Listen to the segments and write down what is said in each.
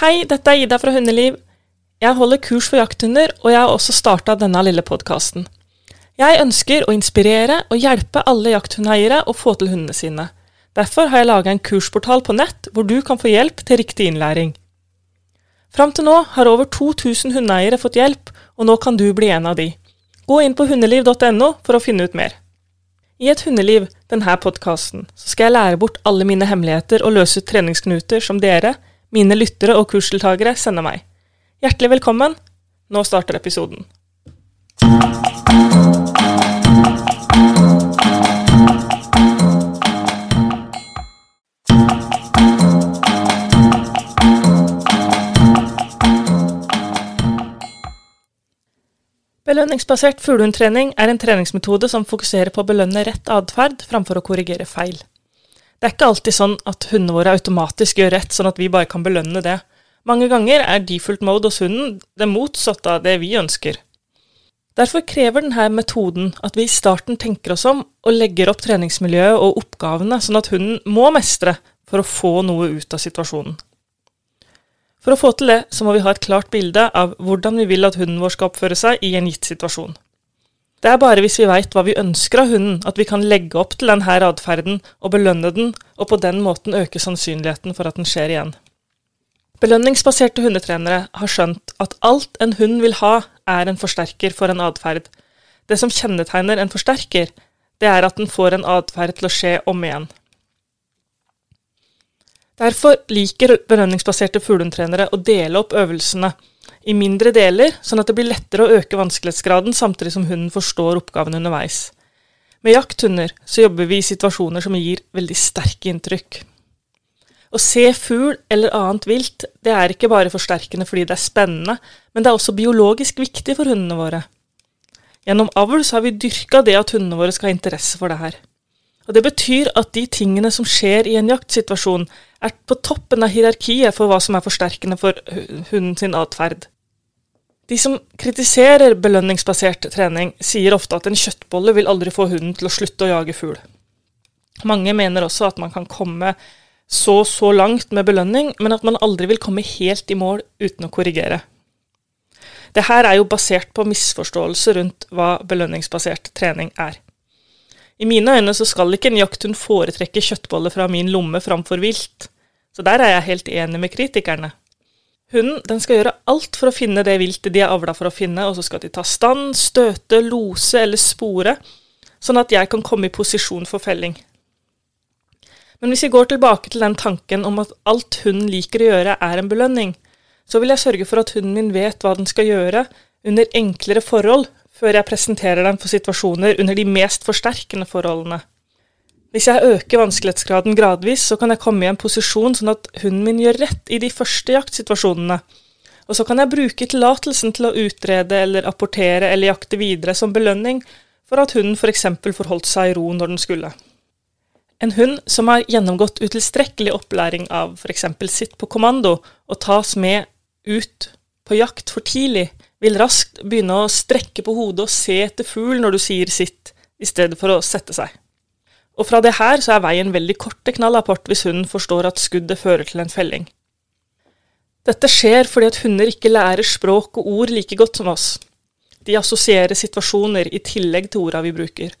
Hei, dette er Ida fra Hundeliv. Jeg holder kurs for jakthunder, og jeg har også starta denne lille podkasten. Jeg ønsker å inspirere og hjelpe alle jakthundeiere å få til hundene sine. Derfor har jeg laga en kursportal på nett hvor du kan få hjelp til riktig innlæring. Fram til nå har over 2000 hundeeiere fått hjelp, og nå kan du bli en av de. Gå inn på hundeliv.no for å finne ut mer. I Et hundeliv, denne podkasten, skal jeg lære bort alle mine hemmeligheter og løse ut treningsknuter som dere, mine lyttere og kursdeltakere, sender meg. Hjertelig velkommen. Nå starter episoden. Belønningsbasert fuglehundtrening er en treningsmetode som fokuserer på å belønne rett atferd framfor å korrigere feil. Det er ikke alltid sånn at hundene våre automatisk gjør rett, sånn at vi bare kan belønne det. Mange ganger er default mode hos hunden det motsatte av det vi ønsker. Derfor krever denne metoden at vi i starten tenker oss om og legger opp treningsmiljøet og oppgavene sånn at hunden må mestre for å få noe ut av situasjonen. For å få til det, så må vi ha et klart bilde av hvordan vi vil at hunden vår skal oppføre seg i en gitt situasjon. Det er bare hvis vi veit hva vi ønsker av hunden, at vi kan legge opp til denne atferden og belønne den, og på den måten øke sannsynligheten for at den skjer igjen. Belønningsbaserte hundetrenere har skjønt at alt en hund vil ha, er en forsterker for en atferd. Det som kjennetegner en forsterker, det er at den får en atferd til å skje om igjen. Derfor liker belønningsbaserte fuglehundtrenere å dele opp øvelsene i mindre deler, sånn at det blir lettere å øke vanskelighetsgraden samtidig som hunden forstår oppgaven underveis. Med jakthunder så jobber vi i situasjoner som gir veldig sterke inntrykk. Å se fugl eller annet vilt, det er ikke bare forsterkende fordi det er spennende, men det er også biologisk viktig for hundene våre. Gjennom avl så har vi dyrka det at hundene våre skal ha interesse for det her. Og Det betyr at de tingene som skjer i en jaktsituasjon, er på toppen av hierarkiet for hva som er forsterkende for hunden sin atferd. De som kritiserer belønningsbasert trening, sier ofte at en kjøttbolle vil aldri få hunden til å slutte å jage fugl. Mange mener også at man kan komme så så langt med belønning, men at man aldri vil komme helt i mål uten å korrigere. Det her er jo basert på misforståelse rundt hva belønningsbasert trening er. I mine øyne så skal ikke en jakthund foretrekke kjøttboller fra min lomme framfor vilt, så der er jeg helt enig med kritikerne. Hunden den skal gjøre alt for å finne det viltet de er avla for å finne, og så skal de ta stand, støte, lose eller spore, sånn at jeg kan komme i posisjon for felling. Men hvis vi går tilbake til den tanken om at alt hunden liker å gjøre, er en belønning, så vil jeg sørge for at hunden min vet hva den skal gjøre, under enklere forhold, før jeg presenterer den for situasjoner under de mest forsterkende forholdene. Hvis jeg øker vanskelighetsgraden gradvis, så kan jeg komme i en posisjon sånn at hunden min gjør rett i de første jaktsituasjonene, og så kan jeg bruke tillatelsen til å utrede eller apportere eller jakte videre som belønning for at hunden f.eks. For forholdt seg i ro når den skulle. En hund som har gjennomgått utilstrekkelig opplæring av f.eks. sitt på kommando og tas med ut på jakt for tidlig, vil raskt begynne å strekke på hodet og se etter fugl når du sier sitt, i stedet for å sette seg. Og fra det her så er veien veldig kort til knallapport hvis hunden forstår at skuddet fører til en felling. Dette skjer fordi at hunder ikke lærer språk og ord like godt som oss. De assosierer situasjoner i tillegg til orda vi bruker.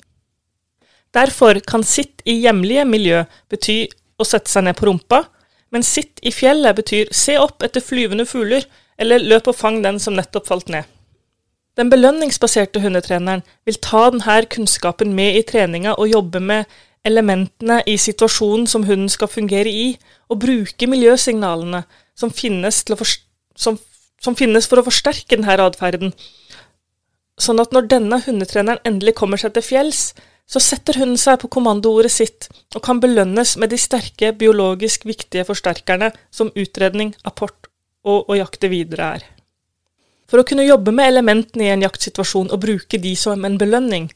Derfor kan sitt i hjemlige miljø bety å sette seg ned på rumpa, men sitt i fjellet betyr se opp etter flyvende fugler eller løp og fang den som nettopp falt ned. Den belønningsbaserte hundetreneren vil ta denne kunnskapen med i treninga og jobbe med elementene i situasjonen som hunden skal fungere i, og bruke miljøsignalene som finnes, som, som finnes for å forsterke denne atferden. Sånn at når denne hundetreneren endelig kommer seg til fjells, så setter hunden seg på kommandoordet sitt og kan belønnes med de sterke, biologisk viktige forsterkerne som utredning, apport og å jakte videre er. For å kunne jobbe med elementene i en jaktsituasjon og bruke de som en belønning,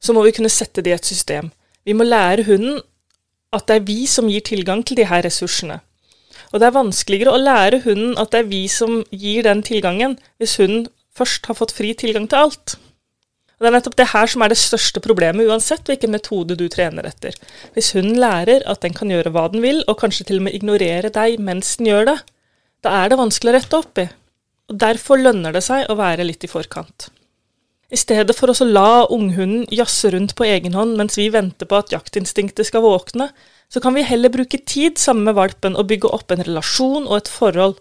så må vi kunne sette det i et system. Vi må lære hunden at det er vi som gir tilgang til de her ressursene. Og det er vanskeligere å lære hunden at det er vi som gir den tilgangen, hvis hunden først har fått fri tilgang til alt. Og Det er nettopp det her som er det største problemet, uansett hvilken metode du trener etter. Hvis hunden lærer at den kan gjøre hva den vil, og kanskje til og med ignorere deg mens den gjør det, Da er det vanskelig å rette opp i, og derfor lønner det seg å være litt i forkant. I stedet for å la unghunden jazze rundt på egen hånd mens vi venter på at jaktinstinktet skal våkne, så kan vi heller bruke tid sammen med valpen og bygge opp en relasjon og et forhold.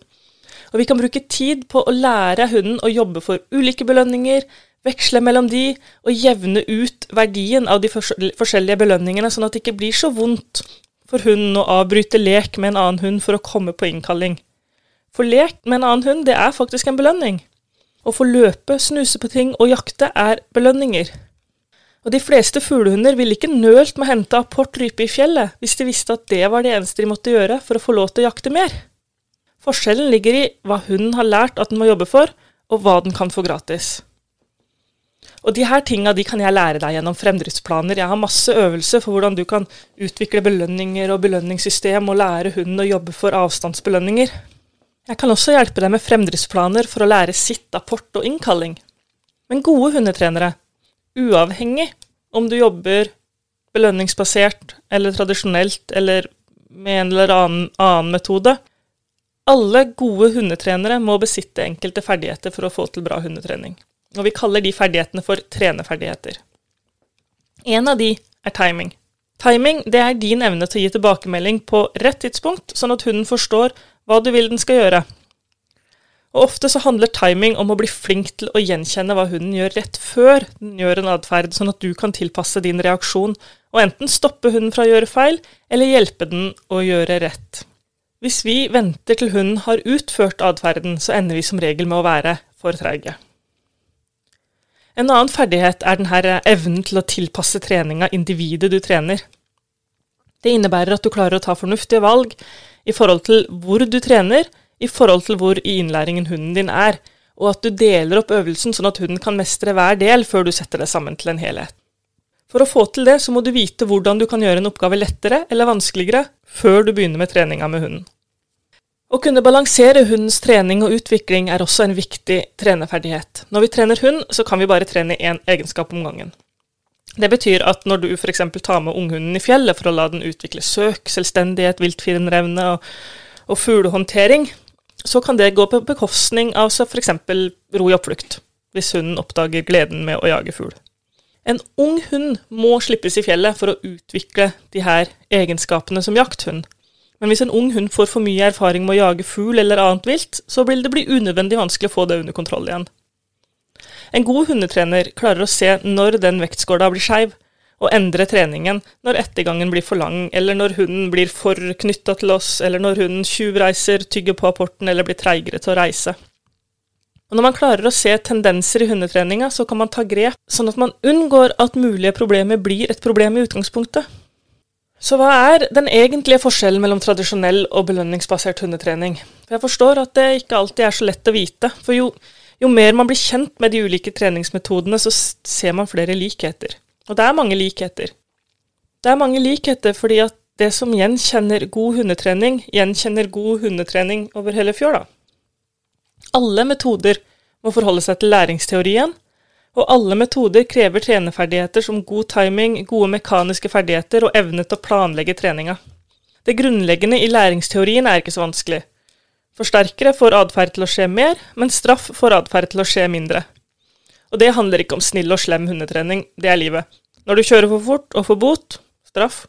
Og vi kan bruke tid på å lære hunden å jobbe for ulike belønninger, veksle mellom de og jevne ut verdien av de forskjellige belønningene, sånn at det ikke blir så vondt for hunden å avbryte lek med en annen hund for å komme på innkalling. For lek med en annen hund, det er faktisk en belønning. Å få løpe, snuse på ting og jakte er belønninger. Og de fleste fuglehunder ville ikke nølt med å hente apport rype i fjellet hvis de visste at det var det eneste de måtte gjøre for å få lov til å jakte mer. Forskjellen ligger i hva hunden har lært at den må jobbe for, og hva den kan få gratis. Og de her tinga de kan jeg lære deg gjennom fremdriftsplaner. Jeg har masse øvelser for hvordan du kan utvikle belønninger og belønningssystem og lære hunden å jobbe for avstandsbelønninger. Jeg kan også hjelpe deg med fremdriftsplaner for å lære sitt apport og innkalling. Men gode hundetrenere, uavhengig om du jobber belønningsbasert eller tradisjonelt eller med en eller annen, annen metode, alle gode hundetrenere må besitte enkelte ferdigheter for å få til bra hundetrening og vi kaller de ferdighetene for trenerferdigheter. En av de er timing. Timing det er din evne til å gi tilbakemelding på rett tidspunkt, sånn at hunden forstår hva du vil den skal gjøre. Og Ofte så handler timing om å bli flink til å gjenkjenne hva hunden gjør rett før den gjør en atferd, sånn at du kan tilpasse din reaksjon og enten stoppe hunden fra å gjøre feil, eller hjelpe den å gjøre rett. Hvis vi venter til hunden har utført atferden, så ender vi som regel med å være for treige. En annen ferdighet er denne evnen til å tilpasse treninga individet du trener. Det innebærer at du klarer å ta fornuftige valg i forhold til hvor du trener, i forhold til hvor i innlæringen hunden din er, og at du deler opp øvelsen sånn at hunden kan mestre hver del før du setter det sammen til en helhet. For å få til det, så må du vite hvordan du kan gjøre en oppgave lettere eller vanskeligere før du begynner med treninga med hunden. Å kunne balansere hundens trening og utvikling er også en viktig trenerferdighet. Når vi trener hund, så kan vi bare trene én egenskap om gangen. Det betyr at når du f.eks. tar med unghunden i fjellet for å la den utvikle søk, selvstendighet, viltfirenrevne og, og fuglehåndtering, så kan det gå på bekostning av f.eks. ro i oppflukt, hvis hunden oppdager gleden med å jage fugl. En ung hund må slippes i fjellet for å utvikle de her egenskapene som jakthund, men hvis en ung hund får for mye erfaring med å jage fugl eller annet vilt, så vil det bli unødvendig vanskelig å få det under kontroll igjen. En god hundetrener klarer å se når den vektskåla blir skeiv, og endre treningen når ettergangen blir for lang, eller når hunden blir for knytta til oss, eller når hunden tjuvreiser, tygger på apporten eller blir treigere til å reise. Og Når man klarer å se tendenser i hundetreninga, så kan man ta grep, sånn at man unngår at mulige problemer blir et problem i utgangspunktet. Så hva er den egentlige forskjellen mellom tradisjonell og belønningsbasert hundetrening? Jeg forstår at det ikke alltid er så lett å vite, for jo, jo, mer man blir kjent med de ulike treningsmetodene, så ser man flere likheter. Og det er mange likheter. Det er mange likheter fordi at det som gjenkjenner god hundetrening, gjenkjenner god hundetrening over hele fjøla. Alle metoder må forholde seg til læringsteorien, og alle metoder krever trenerferdigheter som god timing, gode mekaniske ferdigheter og evne til å planlegge treninga. Det grunnleggende i læringsteorien er ikke så vanskelig. Forsterkere får atferd til å skje mer, men straff får atferd til å skje mindre. Og det handler ikke om snill og slem hundetrening, det er livet. Når du kjører for fort og får bot, straff,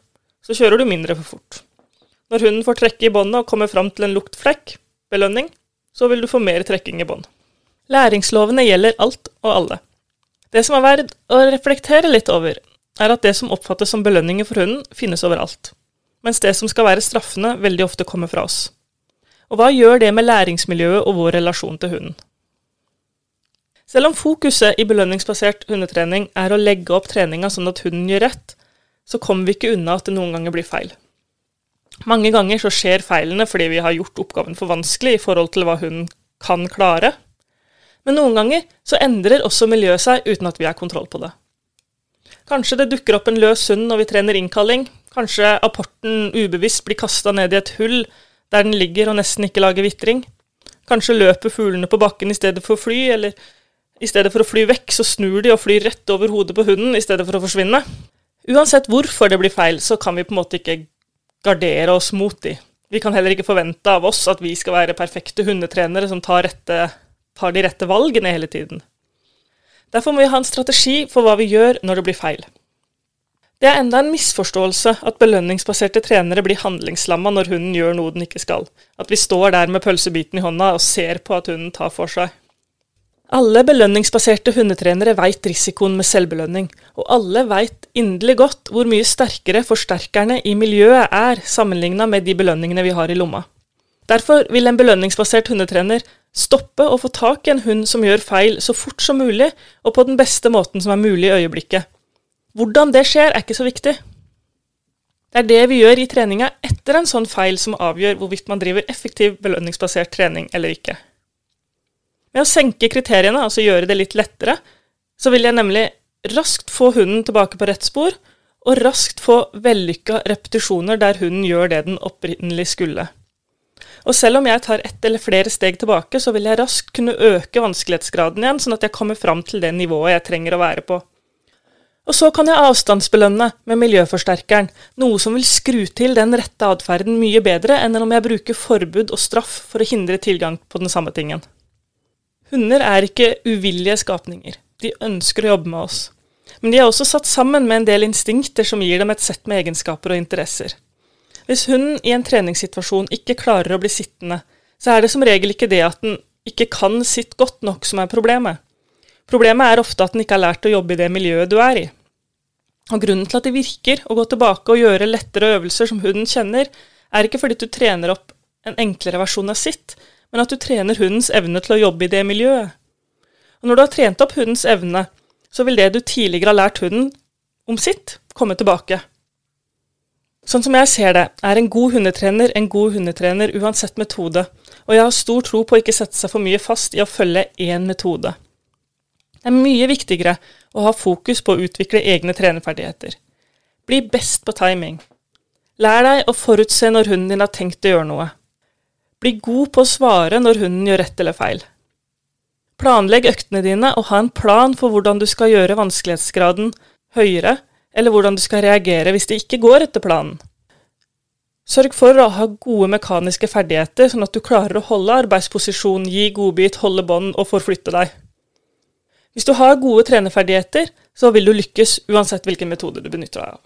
så kjører du mindre for fort. Når hunden får trekke i båndet og kommer fram til en luktflekk, belønning, så vil du få mer trekking i bånd. Læringslovene gjelder alt og alle. Det som er verdt å reflektere litt over, er at det som oppfattes som belønninger for hunden, finnes overalt, mens det som skal være straffende, veldig ofte kommer fra oss. Og hva gjør det med læringsmiljøet og vår relasjon til hunden? Selv om fokuset i belønningsbasert hundetrening er å legge opp treninga sånn at hunden gjør rett, så kommer vi ikke unna at det noen ganger blir feil. Mange ganger så skjer feilene fordi vi har gjort oppgaven for vanskelig i forhold til hva hunden kan klare, men noen ganger så endrer også miljøet seg uten at vi har kontroll på det. Kanskje det dukker opp en løs hund når vi trener innkalling. Kanskje apporten ubevisst blir kasta ned i et hull der den ligger og nesten ikke lager vitring. Kanskje løper fuglene på bakken i stedet for å fly, eller i stedet for å fly vekk, så snur de og flyr rett over hodet på hunden i stedet for å forsvinne. Uansett hvorfor det blir feil, så kan vi på en måte ikke gardere oss mot de. Vi kan heller ikke forvente av oss at vi skal være perfekte hundetrenere som tar, rette, tar de rette valgene hele tiden. Derfor må vi ha en strategi for hva vi gjør når det blir feil. Det er enda en misforståelse at belønningsbaserte trenere blir handlingslamma når hunden gjør noe den ikke skal, at vi står der med pølsebiten i hånda og ser på at hunden tar for seg. Alle belønningsbaserte hundetrenere veit risikoen med selvbelønning, og alle veit inderlig godt hvor mye sterkere forsterkerne i miljøet er sammenligna med de belønningene vi har i lomma. Derfor vil en belønningsbasert hundetrener stoppe å få tak i en hund som gjør feil så fort som mulig, og på den beste måten som er mulig i øyeblikket. Hvordan det skjer, er ikke så viktig. Det er det vi gjør i treninga etter en sånn feil som avgjør hvorvidt man driver effektiv belønningsbasert trening eller ikke. Med å senke kriteriene, altså gjøre det litt lettere, så vil jeg nemlig raskt få hunden tilbake på rett spor, og raskt få vellykka repetisjoner der hunden gjør det den opprinnelig skulle. Og selv om jeg tar ett eller flere steg tilbake, så vil jeg raskt kunne øke vanskelighetsgraden igjen, sånn at jeg kommer fram til det nivået jeg trenger å være på. Og så kan jeg avstandsbelønne med miljøforsterkeren, noe som vil skru til den rette atferden mye bedre enn om jeg bruker forbud og straff for å hindre tilgang på den samme tingen. Hunder er ikke uvillige skapninger. De ønsker å jobbe med oss. Men de er også satt sammen med en del instinkter som gir dem et sett med egenskaper og interesser. Hvis hunden i en treningssituasjon ikke klarer å bli sittende, så er det som regel ikke det at den ikke kan sitte godt nok som er problemet. Problemet er ofte at den ikke har lært å jobbe i det miljøet du er i. Og Grunnen til at det virker å gå tilbake og gjøre lettere øvelser som hunden kjenner, er ikke fordi du trener opp en enklere versjon av sitt, men at du trener hundens evne til å jobbe i det miljøet. Og når du har trent opp hundens evne, så vil det du tidligere har lært hunden om sitt, komme tilbake. Sånn som jeg ser det, er en god hundetrener en god hundetrener uansett metode, og jeg har stor tro på å ikke sette seg for mye fast i å følge én metode. Det er mye viktigere å ha fokus på å utvikle egne trenerferdigheter. Bli best på timing. Lær deg å forutse når hunden din har tenkt å gjøre noe. Bli god på å svare når hunden gjør rett eller feil. Planlegg øktene dine og ha en plan for hvordan du skal gjøre vanskelighetsgraden høyere, eller hvordan du skal reagere hvis det ikke går etter planen. Sørg for å ha gode mekaniske ferdigheter, sånn at du klarer å holde arbeidsposisjon, gi godbit, holde bånd og forflytte deg. Hvis du har gode trenerferdigheter, så vil du lykkes uansett hvilken metode du benytter deg av.